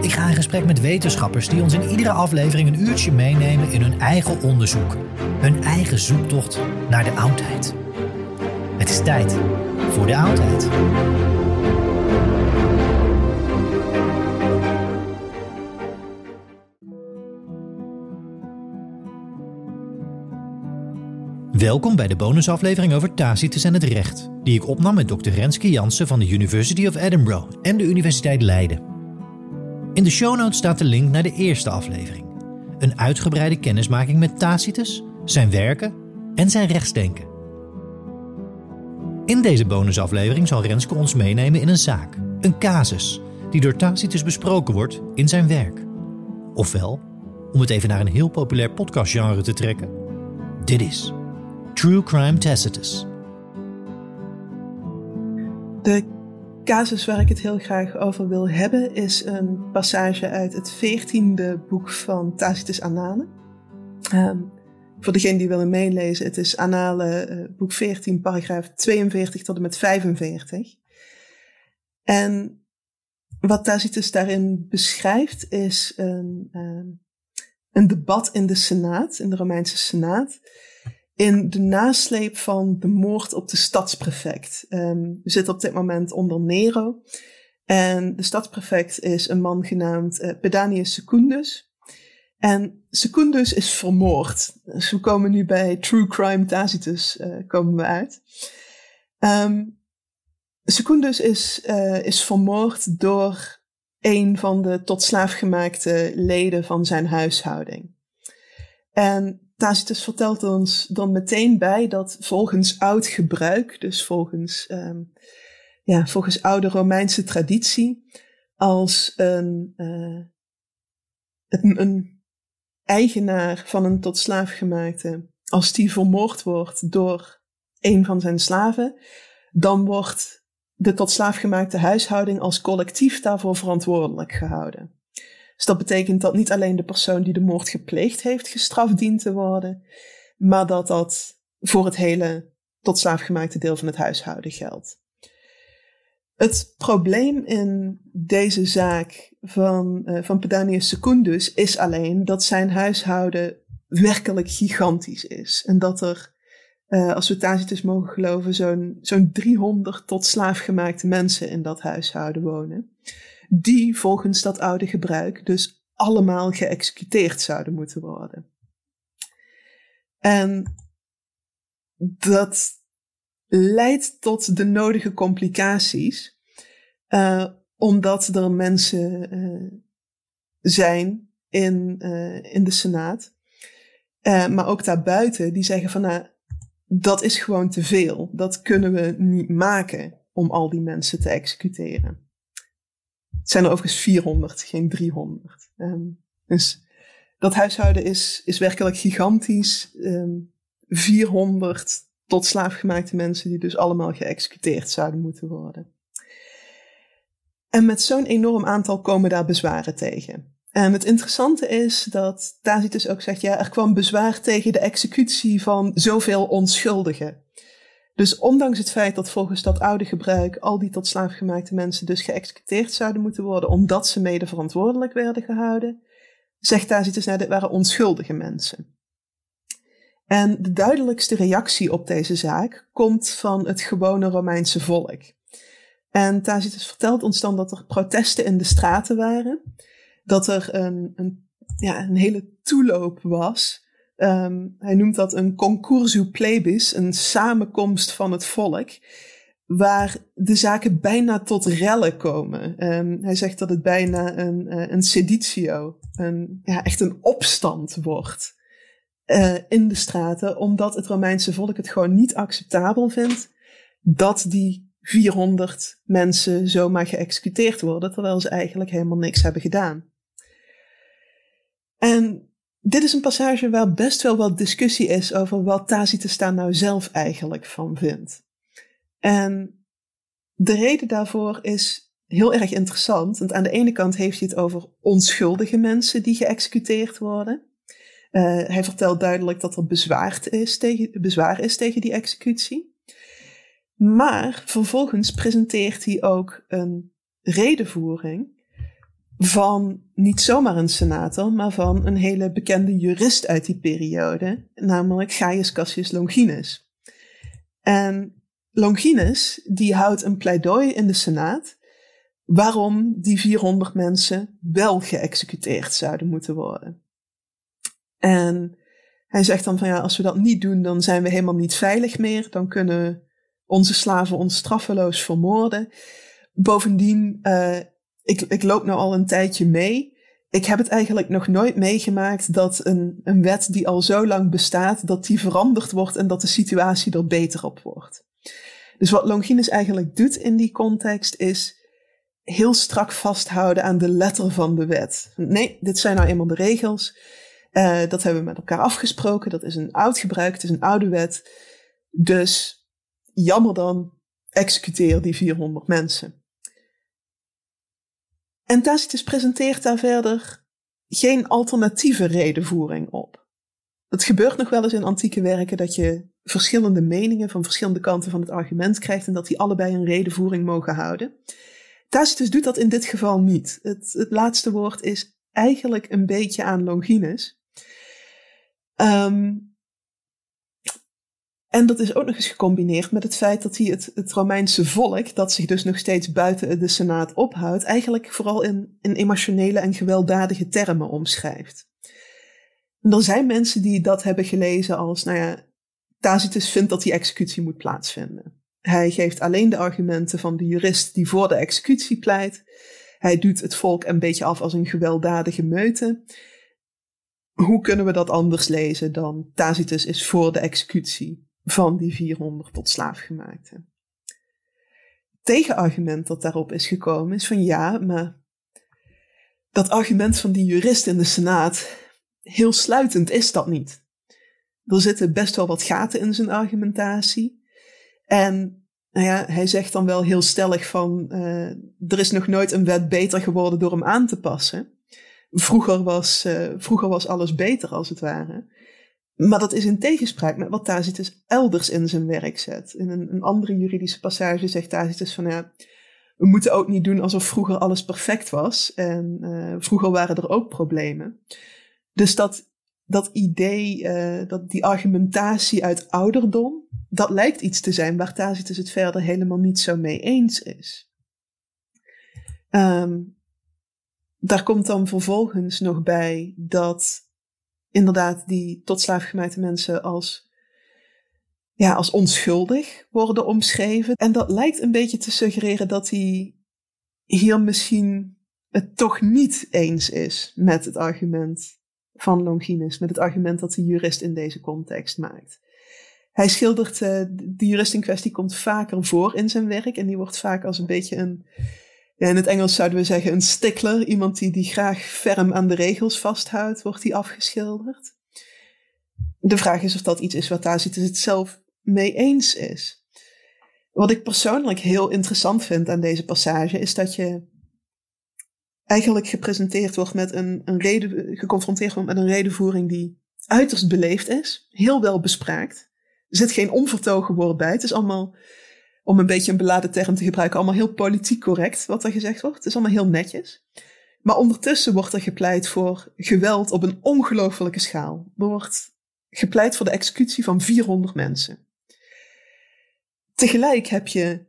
Ik ga in gesprek met wetenschappers die ons in iedere aflevering een uurtje meenemen in hun eigen onderzoek. Hun eigen zoektocht naar de oudheid. Het is tijd voor de oudheid. Welkom bij de bonusaflevering over Tacitus en het recht, die ik opnam met Dr. Renske Jansen van de University of Edinburgh en de Universiteit Leiden. In de show notes staat de link naar de eerste aflevering. Een uitgebreide kennismaking met Tacitus, zijn werken en zijn rechtsdenken. In deze bonusaflevering zal Renske ons meenemen in een zaak, een casus, die door Tacitus besproken wordt in zijn werk. Ofwel, om het even naar een heel populair podcastgenre te trekken, dit is True Crime Tacitus. De casus waar ik het heel graag over wil hebben is een passage uit het veertiende boek van Tacitus Annalen. Ehm, voor degene die willen meelezen, het is Annalen uh, boek 14, paragraaf 42 tot en met 45. En wat Tacitus daarin beschrijft is een, uh, een debat in de Senaat, in de Romeinse Senaat, in de nasleep van de moord op de stadsprefect. Um, we zitten op dit moment onder Nero. En de stadsprefect is een man genaamd uh, Pedanius Secundus. En Secundus is vermoord. Dus we komen nu bij True Crime Tacitus uh, komen we uit. Um, Secundus is, uh, is vermoord door een van de tot slaaf gemaakte leden van zijn huishouding. En Tacitus vertelt ons dan meteen bij dat volgens oud gebruik, dus volgens, um, ja, volgens oude Romeinse traditie, als een, een, een, eigenaar van een tot slaaf gemaakte, als die vermoord wordt door een van zijn slaven, dan wordt de tot slaaf gemaakte huishouding als collectief daarvoor verantwoordelijk gehouden. Dus dat betekent dat niet alleen de persoon die de moord gepleegd heeft gestraft dient te worden, maar dat dat voor het hele tot slaafgemaakte deel van het huishouden geldt. Het probleem in deze zaak van, uh, van Pedanius Secundus is alleen dat zijn huishouden werkelijk gigantisch is. En dat er, uh, als we Tacitus mogen geloven, zo'n zo'n 300 tot slaafgemaakte mensen in dat huishouden wonen die volgens dat oude gebruik dus allemaal geëxecuteerd zouden moeten worden. En dat leidt tot de nodige complicaties, uh, omdat er mensen uh, zijn in, uh, in de Senaat, maar ook daarbuiten, die zeggen van nou, dat is gewoon te veel. Dat kunnen we niet maken om al die mensen te executeren. Het zijn er overigens 400, geen 300. Um, ehm, dus dat huishouden is, is werkelijk gigantisch. Um, ehm, 400 tot slaafgemaakte mensen die dus allemaal geëxecuteerd zouden moeten worden. En met zo'n enorm aantal komen daar bezwaren tegen. En het interessante is dat Tacitus ook zegt, ja, er kwam bezwaar tegen de executie van zoveel onschuldigen. Dus ondanks het feit dat volgens dat oude gebruik al die tot slaaf gemaakte mensen dus geëxecuteerd zouden moeten worden, omdat ze mede verantwoordelijk werden gehouden, zegt Tacitus, nou, dit waren onschuldige mensen. En de duidelijkste reactie op deze zaak komt van het gewone Romeinse volk. En Tacitus vertelt ons dan dat er protesten in de straten waren, dat er een, een, ja, een hele toeloop was. Um, hij noemt dat een concursu plebis, een samenkomst van het volk, waar de zaken bijna tot rellen komen. Um, hij zegt dat het bijna een, uh, een seditio, een, ja, echt een opstand wordt uh, in de straten, omdat het Romeinse volk het gewoon niet acceptabel vindt dat die 400 mensen zomaar geëxecuteerd worden, terwijl ze eigenlijk helemaal niks hebben gedaan. En dit is een passage waar best wel wat discussie is over wat Tacitus daar nou zelf eigenlijk van vindt. En de reden daarvoor is heel erg interessant, want aan de ene kant heeft hij het over onschuldige mensen die geëxecuteerd worden. Uh, hij vertelt duidelijk dat er is, tegen, bezwaar is tegen die executie. Maar vervolgens presenteert hij ook een redenvoering van niet zomaar een senator, maar van een hele bekende jurist uit die periode, namelijk Gaius Cassius Longinus. En Longinus, die houdt een pleidooi in de Senaat waarom die 400 mensen wel geëxecuteerd zouden moeten worden. En hij zegt dan van ja, als we dat niet doen, dan zijn we helemaal niet veilig meer. Dan kunnen onze slaven ons straffeloos vermoorden. Bovendien, uh, ik, ik loop nou al een tijdje mee. Ik heb het eigenlijk nog nooit meegemaakt dat een, een wet die al zo lang bestaat, dat die veranderd wordt en dat de situatie er beter op wordt. Dus wat Longinus eigenlijk doet in die context is heel strak vasthouden aan de letter van de wet. Nee, dit zijn nou eenmaal de regels. Uh, dat hebben we met elkaar afgesproken. Dat is een oud gebruik, het is een oude wet. Dus jammer dan, executeer die 400 mensen. En Tacitus presenteert daar verder geen alternatieve redenvoering op. Het gebeurt nog wel eens in antieke werken dat je verschillende meningen van verschillende kanten van het argument krijgt en dat die allebei een redenvoering mogen houden. Tacitus doet dat in dit geval niet. Het, het laatste woord is eigenlijk een beetje aan Longinus. Um, en dat is ook nog eens gecombineerd met het feit dat hij het, het Romeinse volk, dat zich dus nog steeds buiten de Senaat ophoudt, eigenlijk vooral in, in emotionele en gewelddadige termen omschrijft. En er zijn mensen die dat hebben gelezen als, nou ja, Tacitus vindt dat die executie moet plaatsvinden. Hij geeft alleen de argumenten van de jurist die voor de executie pleit. Hij doet het volk een beetje af als een gewelddadige meute. Hoe kunnen we dat anders lezen dan Tacitus is voor de executie? Van die 400 tot slaafgemaakte. Tegenargument dat daarop is gekomen is van ja, maar dat argument van die jurist in de Senaat, heel sluitend is dat niet. Er zitten best wel wat gaten in zijn argumentatie. En nou ja, hij zegt dan wel heel stellig van, uh, er is nog nooit een wet beter geworden door hem aan te passen. Vroeger was, uh, vroeger was alles beter als het ware. Maar dat is in tegenspraak met wat Tacitus elders in zijn werk zet. In een, een andere juridische passage zegt Tacitus van ja, we moeten ook niet doen alsof vroeger alles perfect was. En uh, vroeger waren er ook problemen. Dus dat, dat idee, uh, dat die argumentatie uit ouderdom, dat lijkt iets te zijn waar Tacitus het verder helemaal niet zo mee eens is. Um, daar komt dan vervolgens nog bij dat inderdaad die tot slaafgemaakte mensen als, ja, als onschuldig worden omschreven. En dat lijkt een beetje te suggereren dat hij hier misschien het toch niet eens is met het argument van Longinus, met het argument dat de jurist in deze context maakt. Hij schildert, uh, de jurist in kwestie komt vaker voor in zijn werk en die wordt vaak als een beetje een in het Engels zouden we zeggen een stickler, iemand die, die graag ferm aan de regels vasthoudt, wordt die afgeschilderd. De vraag is of dat iets is wat Tacitus het zelf mee eens is. Wat ik persoonlijk heel interessant vind aan deze passage is dat je eigenlijk gepresenteerd wordt met een, een reden, geconfronteerd wordt met een redenvoering die uiterst beleefd is, heel wel bespraakt. Er zit geen onvertogen woord bij. Het is allemaal, om een beetje een beladen term te gebruiken, allemaal heel politiek correct wat er gezegd wordt. Het is allemaal heel netjes. Maar ondertussen wordt er gepleit voor geweld op een ongelofelijke schaal. Er wordt gepleit voor de executie van 400 mensen. Tegelijk heb je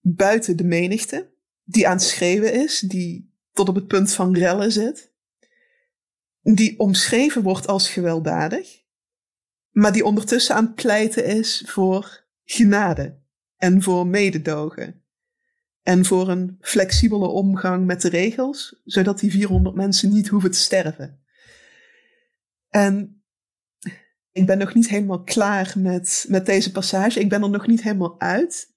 buiten de menigte, die aan het schreeuwen is, die tot op het punt van rellen zit, die omschreven wordt als gewelddadig, maar die ondertussen aan het pleiten is voor genade en voor mededogen. En voor een flexibele omgang met de regels, zodat die 400 mensen niet hoeven te sterven. En ik ben nog niet helemaal klaar met, met deze passage. Ik ben er nog niet helemaal uit.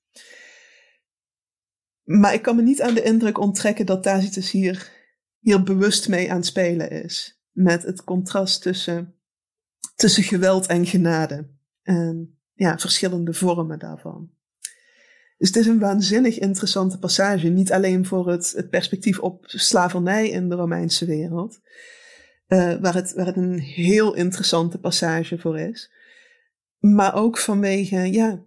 Maar ik kan me niet aan de indruk onttrekken dat Tacitus hier, hier bewust mee aan het spelen is. Met het contrast tussen, tussen geweld en genade. En ja, verschillende vormen daarvan. Dus het is een waanzinnig interessante passage. Niet alleen voor het, het perspectief op slavernij in de Romeinse wereld. Uh, waar, het, waar het een heel interessante passage voor is. Maar ook vanwege, ja,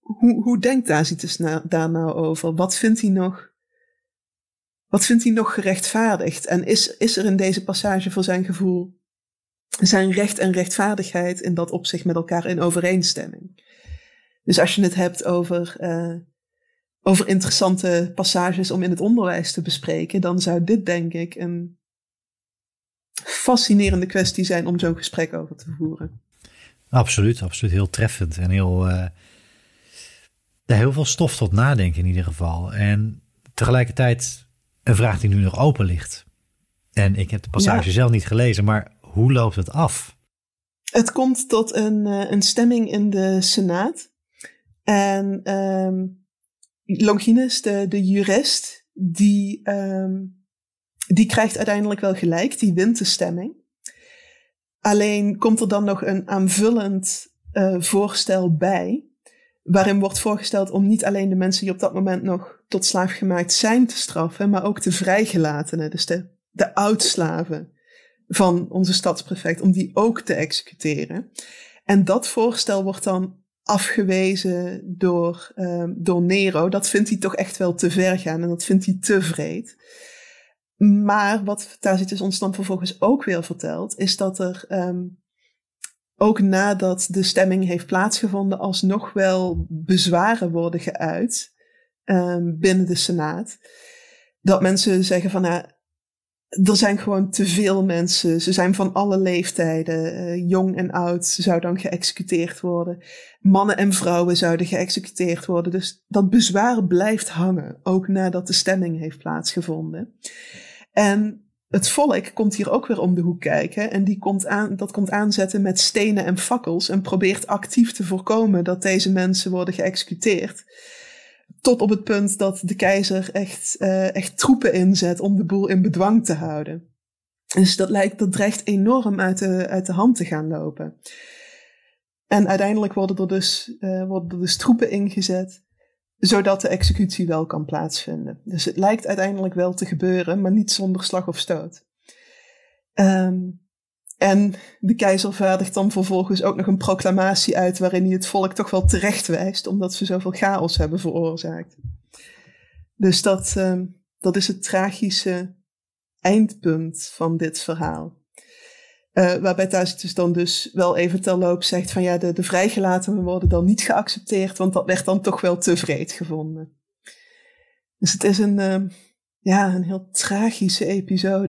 hoe, hoe denkt Tacitus daar nou over? Wat vindt hij nog, wat vindt hij nog gerechtvaardigd? En is, is er in deze passage voor zijn gevoel zijn recht en rechtvaardigheid in dat opzicht met elkaar in overeenstemming? Dus als je het hebt over, uh, over interessante passages om in het onderwijs te bespreken, dan zou dit denk ik een fascinerende kwestie zijn om zo'n gesprek over te voeren. Absoluut, absoluut. Heel treffend en heel, uh, heel veel stof tot nadenken in ieder geval. En tegelijkertijd een vraag die nu nog open ligt. En ik heb de passage zelf niet gelezen, maar hoe loopt het af? Het komt tot een, uh, een stemming in de Senaat. En um, Longinus, de, de jurist, die, um, die krijgt uiteindelijk wel gelijk, die wint de stemming. Alleen komt er dan nog een aanvullend uh, voorstel bij, waarin wordt voorgesteld om niet alleen de mensen die op dat moment nog tot slaaf gemaakt zijn te straffen, maar ook de vrijgelatenen, dus de, de oudslaven van onze stadsprefect, om die ook te executeren. En dat voorstel wordt dan afgewezen door, um, door Nero. Dat vindt hij toch echt wel te ver gaan en dat vindt hij te vreed. Maar wat Tacitus ons dan vervolgens ook weer vertelt, is dat er um, ook nadat de stemming heeft plaatsgevonden, alsnog wel bezwaren worden geuit um, binnen de Senaat. Dat mensen zeggen van, nou, er zijn gewoon te veel mensen. Ze zijn van alle leeftijden. Uh, jong en oud zou dan geëxecuteerd worden. Mannen en vrouwen zouden geëxecuteerd worden. Dus dat bezwaar blijft hangen. Ook nadat de stemming heeft plaatsgevonden. En het volk komt hier ook weer om de hoek kijken. En die komt aan, dat komt aanzetten met stenen en fakkels. En probeert actief te voorkomen dat deze mensen worden geëxecuteerd. Tot op het punt dat de keizer echt, uh, echt troepen inzet om de boel in bedwang te houden. Dus dat, lijkt, dat dreigt enorm uit de, uit de hand te gaan lopen. En uiteindelijk worden er dus, uh, worden er dus troepen ingezet, zodat de executie wel kan plaatsvinden. Dus het lijkt uiteindelijk wel te gebeuren, maar niet zonder slag of stoot. Um, en de keizer vaardigt dan vervolgens ook nog een proclamatie uit waarin hij het volk toch wel terecht wijst, omdat ze zoveel chaos hebben veroorzaakt. Dus dat, uh, dat is het tragische eindpunt van dit verhaal. Uh, waarbij Tacitus dan dus wel even terloop zegt van ja, de, de vrijgelatenen worden dan niet geaccepteerd, want dat werd dan toch wel te vreed gevonden. Dus het is een, uh, ja, een heel tragische episode.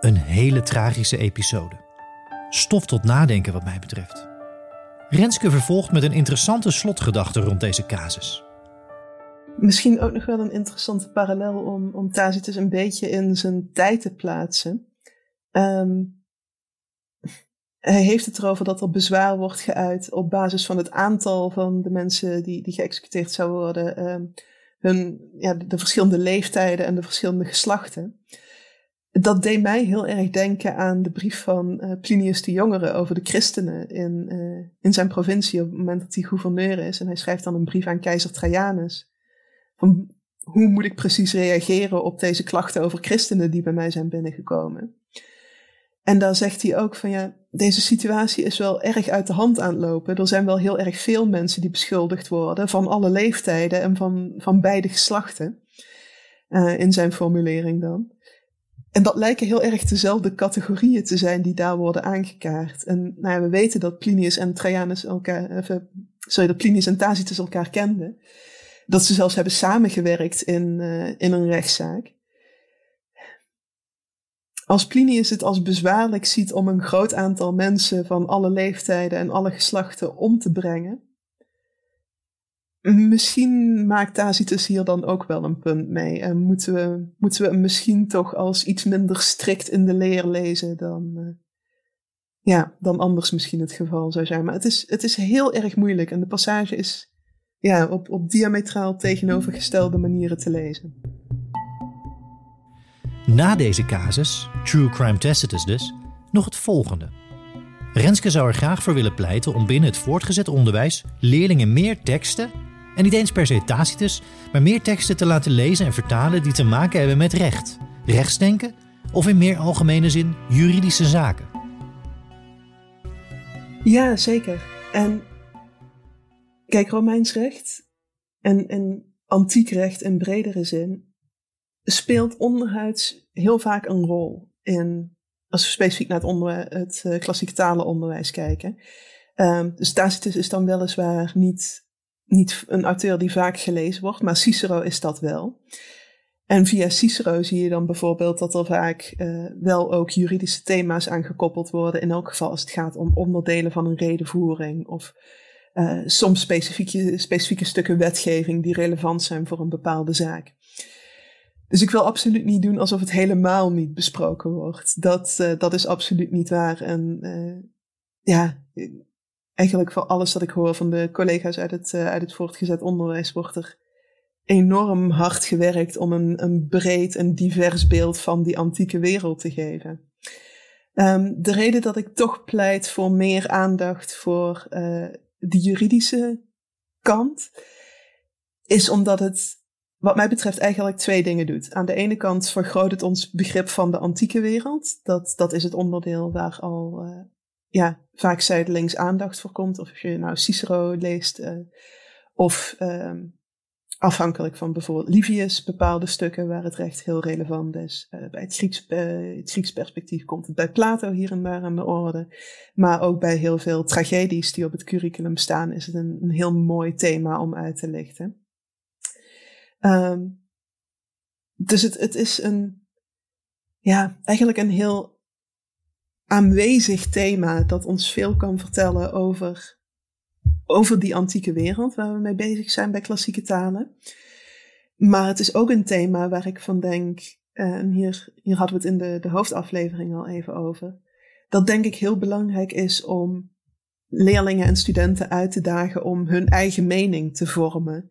Een hele tragische episode. Stof tot nadenken wat mij betreft. Renske vervolgt met een interessante slotgedachte rond deze casus. Misschien ook nog wel een interessante parallel om, om Tacitus een beetje in zijn tijd te plaatsen. Ehm, hij heeft het erover dat er bezwaar wordt geuit op basis van het aantal van de mensen die, die geëxecuteerd zouden worden, ehm, hun, ja, de verschillende leeftijden en de verschillende geslachten dat deed mij heel erg denken aan de brief van uh, Plinius de Jongere over de christenen in, uh, in zijn provincie op het moment dat hij gouverneur is. En hij schrijft dan een brief aan keizer Trajanus. Van hoe moet ik precies reageren op deze klachten over christenen die bij mij zijn binnengekomen? En daar zegt hij ook van ja, deze situatie is wel erg uit de hand aan het lopen. Er zijn wel heel erg veel mensen die beschuldigd worden van alle leeftijden en van, van beide geslachten. Uh, in zijn formulering dan. En dat lijken heel erg dezelfde categorieën te zijn die daar worden aangekaart. En nou ja, we weten dat Plinius en Trajanus elkaar, even, sorry, dat Plinius en Tacitus elkaar kenden. Dat ze zelfs hebben samengewerkt in, uh, in een rechtszaak. Als Plinius het als bezwaarlijk ziet om een groot aantal mensen van alle leeftijden en alle geslachten om te brengen, Misschien maakt Tacitus hier dan ook wel een punt mee. En moeten we, moeten we hem misschien toch als iets minder strikt in de leer lezen dan, uh, ja, dan anders misschien het geval zou zijn. Maar het is, het is heel erg moeilijk en de passage is ja, op, op diametraal tegenovergestelde manieren te lezen. Na deze casus, True Crime Tacitus dus, nog het volgende. Renske zou er graag voor willen pleiten om binnen het voortgezet onderwijs leerlingen meer teksten en niet eens per se Tacitus, maar meer teksten te laten lezen en vertalen die te maken hebben met recht, rechtsdenken of in meer algemene zin juridische zaken. Ja, zeker. En kijk, Romeins recht en, en antiek recht in bredere zin speelt onderhuids heel vaak een rol in, als we specifiek naar het, onder, het uh, klassieke talenonderwijs kijken. Um, dus Tacitus is dan weliswaar niet niet een auteur die vaak gelezen wordt, maar Cicero is dat wel. En via Cicero zie je dan bijvoorbeeld dat er vaak uh, wel ook juridische thema's aangekoppeld worden. In elk geval als het gaat om onderdelen van een redenvoering of uh, soms specifieke, specifieke stukken wetgeving die relevant zijn voor een bepaalde zaak. Dus ik wil absoluut niet doen alsof het helemaal niet besproken wordt. Dat, uh, dat is absoluut niet waar. En ja, eigenlijk voor alles wat ik hoor van de collega's uit het, uh, uit het voortgezet onderwijs wordt er enorm hard gewerkt om een, een breed en divers beeld van die antieke wereld te geven. Um, de reden dat ik toch pleit voor meer aandacht voor de juridische kant, is omdat het, wat mij betreft, eigenlijk twee dingen doet. Aan de ene kant vergroot het ons begrip van de antieke wereld. Dat, dat is het onderdeel waar al uh, ja, vaak zijdelings aandacht voor komt. Of je nou Cicero leest, uh, of uh, afhankelijk van bijvoorbeeld Livius, bepaalde stukken waar het recht heel relevant is. Uh, bij het Grieks, het Grieks perspectief komt het bij Plato hier en daar aan de orde. Maar ook bij heel veel tragedies die op het curriculum staan, is het een, een heel mooi thema om uit te lichten. Um, dus het, het is een, ja, eigenlijk een heel aanwezig thema dat ons veel kan vertellen over, over die antieke wereld waar we mee bezig zijn bij klassieke talen. Maar het is ook een thema waar ik van denk, en hier, hier hadden we het in de, de hoofdaflevering al even over, dat denk ik heel belangrijk is om leerlingen en studenten uit te dagen om hun eigen mening te vormen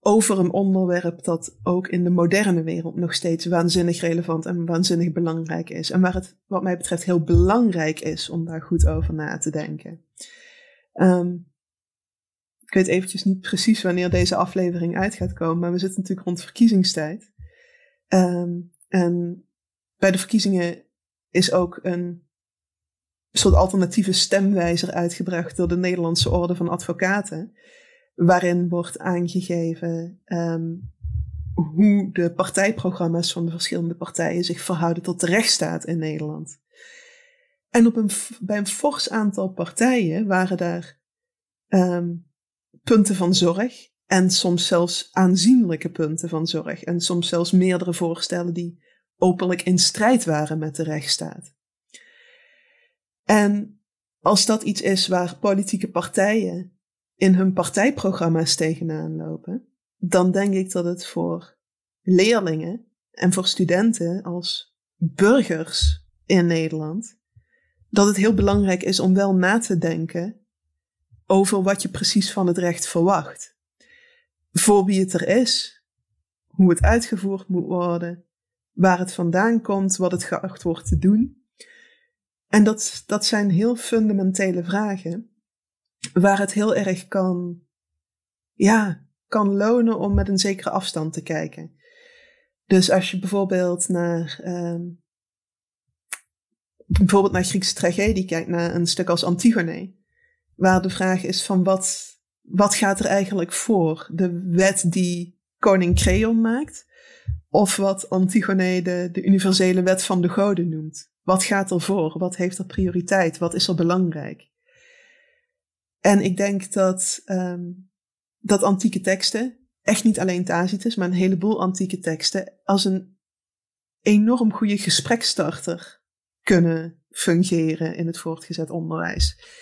over een onderwerp dat ook in de moderne wereld nog steeds waanzinnig relevant en waanzinnig belangrijk is. En waar het, wat mij betreft, heel belangrijk is om daar goed over na te denken. Um, ik weet eventjes niet precies wanneer deze aflevering uit gaat komen, maar we zitten natuurlijk rond verkiezingstijd. Um, en bij de verkiezingen is ook een soort alternatieve stemwijzer uitgebracht door de Nederlandse Orde van Advocaten, waarin wordt aangegeven ehm, hoe de partijprogramma's van de verschillende partijen zich verhouden tot de rechtsstaat in Nederland. En op een, bij een fors aantal partijen waren daar ehm, punten van zorg en soms zelfs aanzienlijke punten van zorg en soms zelfs meerdere voorstellen die openlijk in strijd waren met de rechtsstaat. En als dat iets is waar politieke partijen in hun partijprogramma's tegenaan lopen, dan denk ik dat het voor leerlingen en voor studenten als burgers in Nederland, dat het heel belangrijk is om wel na te denken over wat je precies van het recht verwacht. Voor wie het er is, hoe het uitgevoerd moet worden, waar het vandaan komt, wat het geacht wordt te doen. En dat, dat zijn heel fundamentele vragen, waar het heel erg kan, ja, kan lonen om met een zekere afstand te kijken. Dus als je bijvoorbeeld naar, um, bijvoorbeeld naar Griekse tragedie kijkt, naar een stuk als Antigone, waar de vraag is van wat, wat gaat er eigenlijk voor? De wet die koning Creon maakt, of wat Antigone de, de universele wet van de goden noemt. Wat gaat er voor? Wat heeft er prioriteit? Wat is er belangrijk? En ik denk dat, um, dat antieke teksten, echt niet alleen Tacitus, maar een heleboel antieke teksten, als een enorm goede gesprekstarter kunnen fungeren in het voortgezet onderwijs.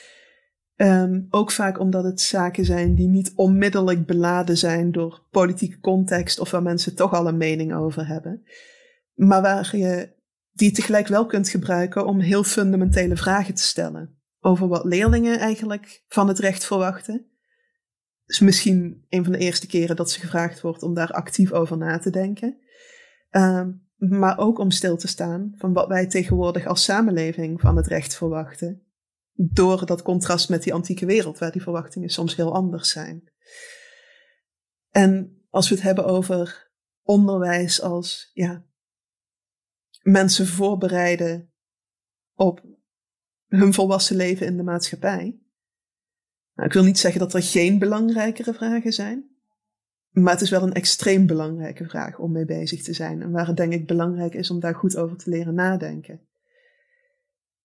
Um, ook vaak omdat het zaken zijn die niet onmiddellijk beladen zijn door politieke context of waar mensen toch al een mening over hebben. Maar waar je die tegelijk wel kunt gebruiken om heel fundamentele vragen te stellen. Over wat leerlingen eigenlijk van het recht verwachten. is misschien een van de eerste keren dat ze gevraagd wordt om daar actief over na te denken. Um, maar ook om stil te staan van wat wij tegenwoordig als samenleving van het recht verwachten door dat contrast met die antieke wereld, waar die verwachtingen soms heel anders zijn. En als we het hebben over onderwijs als ja, mensen voorbereiden op hun volwassen leven in de maatschappij. Nou, ik wil niet zeggen dat er geen belangrijkere vragen zijn, maar het is wel een extreem belangrijke vraag om mee bezig te zijn en waar het denk ik belangrijk is om daar goed over te leren nadenken.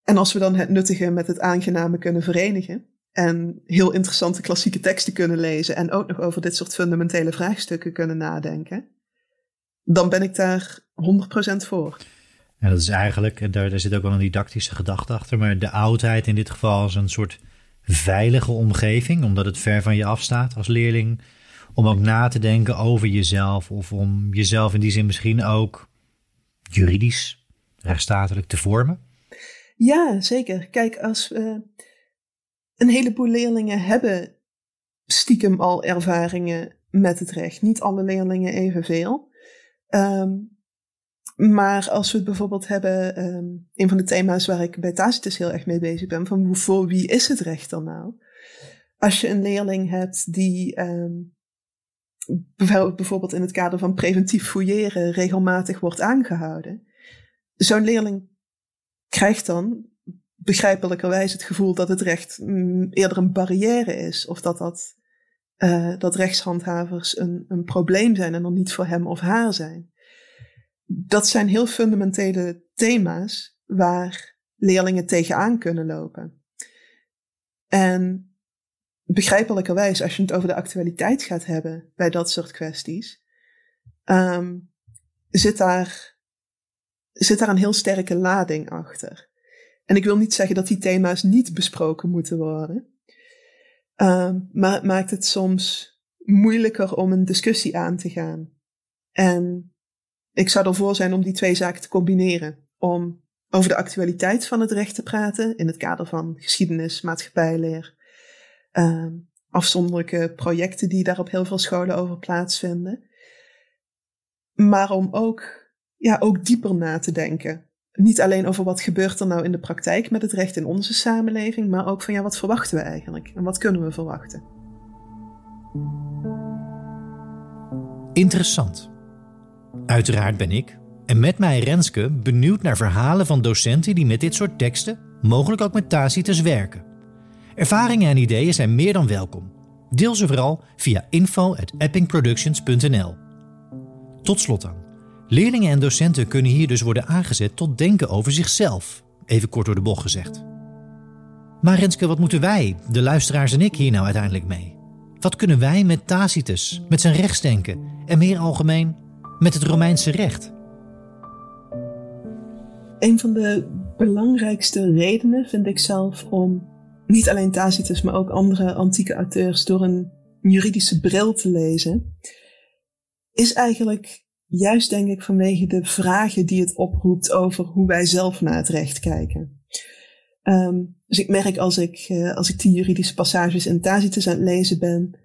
En als we dan het nuttige met het aangename kunnen verenigen en heel interessante klassieke teksten kunnen lezen en ook nog over dit soort fundamentele vraagstukken kunnen nadenken, dan ben ik daar 100% voor. Ja, dat is eigenlijk, daar, daar zit ook wel een didactische gedachte achter, maar de oudheid in dit geval is een soort veilige omgeving, omdat het ver van je afstaat als leerling, om ook na te denken over jezelf of om jezelf in die zin misschien ook juridisch, rechtsstatelijk te vormen. Ja, zeker. Kijk, als uh, een heleboel leerlingen hebben stiekem al ervaringen met het recht. Niet alle leerlingen evenveel. Um, maar als we het bijvoorbeeld hebben, um, een van de thema's waar ik bij Tacitus heel erg mee bezig ben, van voor wie is het recht dan nou? Als je een leerling hebt die um, bijvoorbeeld in het kader van preventief fouilleren regelmatig wordt aangehouden, zo'n leerling krijgt dan begrijpelijkerwijs het gevoel dat het recht mm, eerder een barrière is. Of dat, dat, uh, dat rechtshandhavers een, een probleem zijn en dan niet voor hem of haar zijn. Dat zijn heel fundamentele thema's waar leerlingen tegenaan kunnen lopen. En begrijpelijkerwijs, als je het over de actualiteit gaat hebben bij dat soort kwesties, um, zit daar zit daar een heel sterke lading achter. En ik wil niet zeggen dat die thema's niet besproken moeten worden. Uh, maar het maakt het soms moeilijker om een discussie aan te gaan. En ik zou ervoor zijn om die twee zaken te combineren. Om over de actualiteit van het recht te praten in het kader van geschiedenis, maatschappijleer, uh, afzonderlijke projecten die daar op heel veel scholen over plaatsvinden. Maar om ook ja, ook dieper na te denken. Niet alleen over wat gebeurt er nou in de praktijk met het recht in onze samenleving, maar ook van ja, wat verwachten we eigenlijk en wat kunnen we verwachten? Interessant. Uiteraard ben ik, en met mij Renske, benieuwd naar verhalen van docenten die met dit soort teksten mogelijk ook met Tacitus werken. Ervaringen en ideeën zijn meer dan welkom. Deel ze vooral via info@eppingproductions.nl. Tot slot dan. Leerlingen en docenten kunnen hier dus worden aangezet tot denken over zichzelf, even kort door de bocht gezegd. Maar Renske, wat moeten wij, de luisteraars en ik, hier nou uiteindelijk mee? Wat kunnen wij met Tacitus, met zijn rechtsdenken en meer algemeen met het Romeinse recht? Een van de belangrijkste redenen vind ik zelf om niet alleen Tacitus, maar ook andere antieke auteurs door een juridische bril te lezen, is eigenlijk juist denk ik vanwege de vragen die het oproept over hoe wij zelf naar het recht kijken. Um, dus ik merk als ik, uh, als ik die juridische passages in Tacitus aan het lezen ben,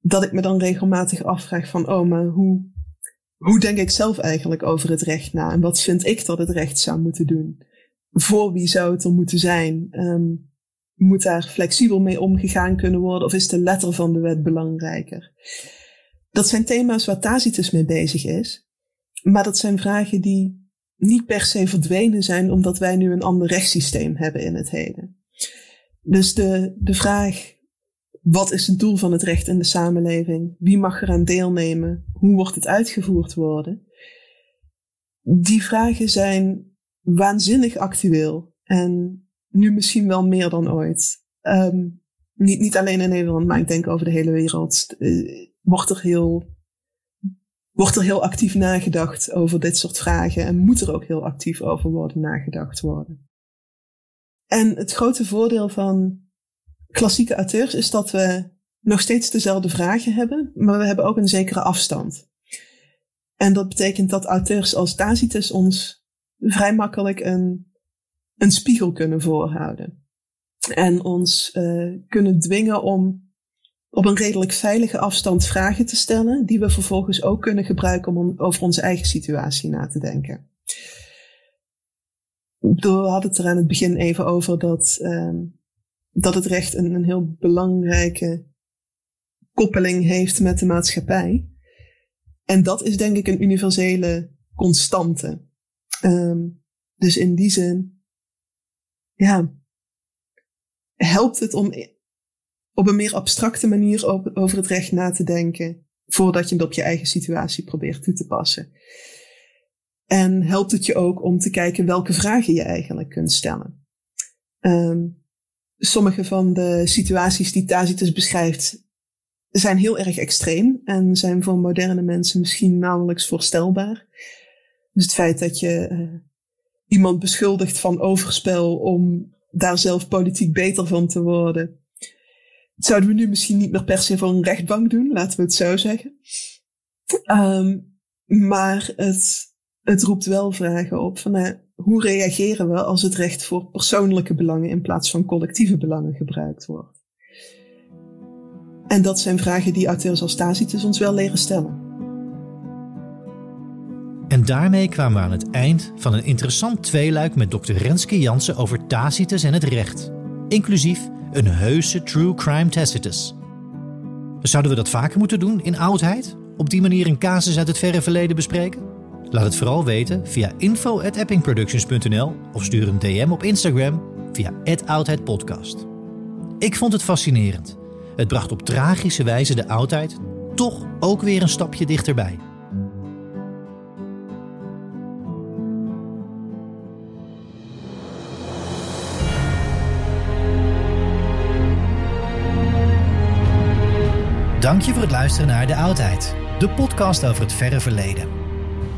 dat ik me dan regelmatig afvraag van, oh, maar hoe, hoe denk ik zelf eigenlijk over het recht na? En wat vind ik dat het recht zou moeten doen? Voor wie zou het er moeten zijn? Um, moet daar flexibel mee omgegaan kunnen worden? Of is de letter van de wet belangrijker? Dat zijn thema's waar Tacitus mee bezig is. Maar dat zijn vragen die niet per se verdwenen zijn omdat wij nu een ander rechtssysteem hebben in het heden. Dus de, de vraag, wat is het doel van het recht in de samenleving? Wie mag eraan deelnemen? Hoe wordt het uitgevoerd worden? Die vragen zijn waanzinnig actueel en nu misschien wel meer dan ooit. Um, niet, niet alleen in Nederland, maar ik denk over de hele wereld. Uh, wordt er heel wordt er heel actief nagedacht over dit soort vragen en moet er ook heel actief over worden nagedacht worden. En het grote voordeel van klassieke auteurs is dat we nog steeds dezelfde vragen hebben, maar we hebben ook een zekere afstand. En dat betekent dat auteurs als Tacitus ons vrij makkelijk een, een spiegel kunnen voorhouden. En ons uh, kunnen dwingen om op een redelijk veilige afstand vragen te stellen, die we vervolgens ook kunnen gebruiken om over onze eigen situatie na te denken. We hadden het er aan het begin even over dat, um, dat het recht een, een heel belangrijke koppeling heeft met de maatschappij. En dat is denk ik een universele constante. Um, dus in die zin, ja, helpt het om op een meer abstracte manier over het recht na te denken, voordat je het op je eigen situatie probeert toe te passen. En helpt het je ook om te kijken welke vragen je eigenlijk kunt stellen. Um, sommige van de situaties die Tacitus beschrijft zijn heel erg extreem en zijn voor moderne mensen misschien nauwelijks voorstelbaar. Dus het feit dat je uh, iemand beschuldigt van overspel om daar zelf politiek beter van te worden, zouden we nu misschien niet meer per se voor een rechtbank doen, laten we het zo zeggen. Um, maar het, het roept wel vragen op van uh, hoe reageren we als het recht voor persoonlijke belangen in plaats van collectieve belangen gebruikt wordt. En dat zijn vragen die auteurs als Tacitus ons wel leren stellen. En daarmee kwamen we aan het eind van een interessant tweeluik met Dr. Renske Jansen over Tacitus en het recht, inclusief een heuse true crime Tacitus. Zouden we dat vaker moeten doen in oudheid? Op die manier een casus uit het verre verleden bespreken? Laat het vooral weten via info.eppingproductions.nl of stuur een DM op Instagram via oudheidpodcast. Ik vond het fascinerend. Het bracht op tragische wijze de oudheid toch ook weer een stapje dichterbij. Dank je voor het luisteren naar De Oudheid, de podcast over het verre verleden.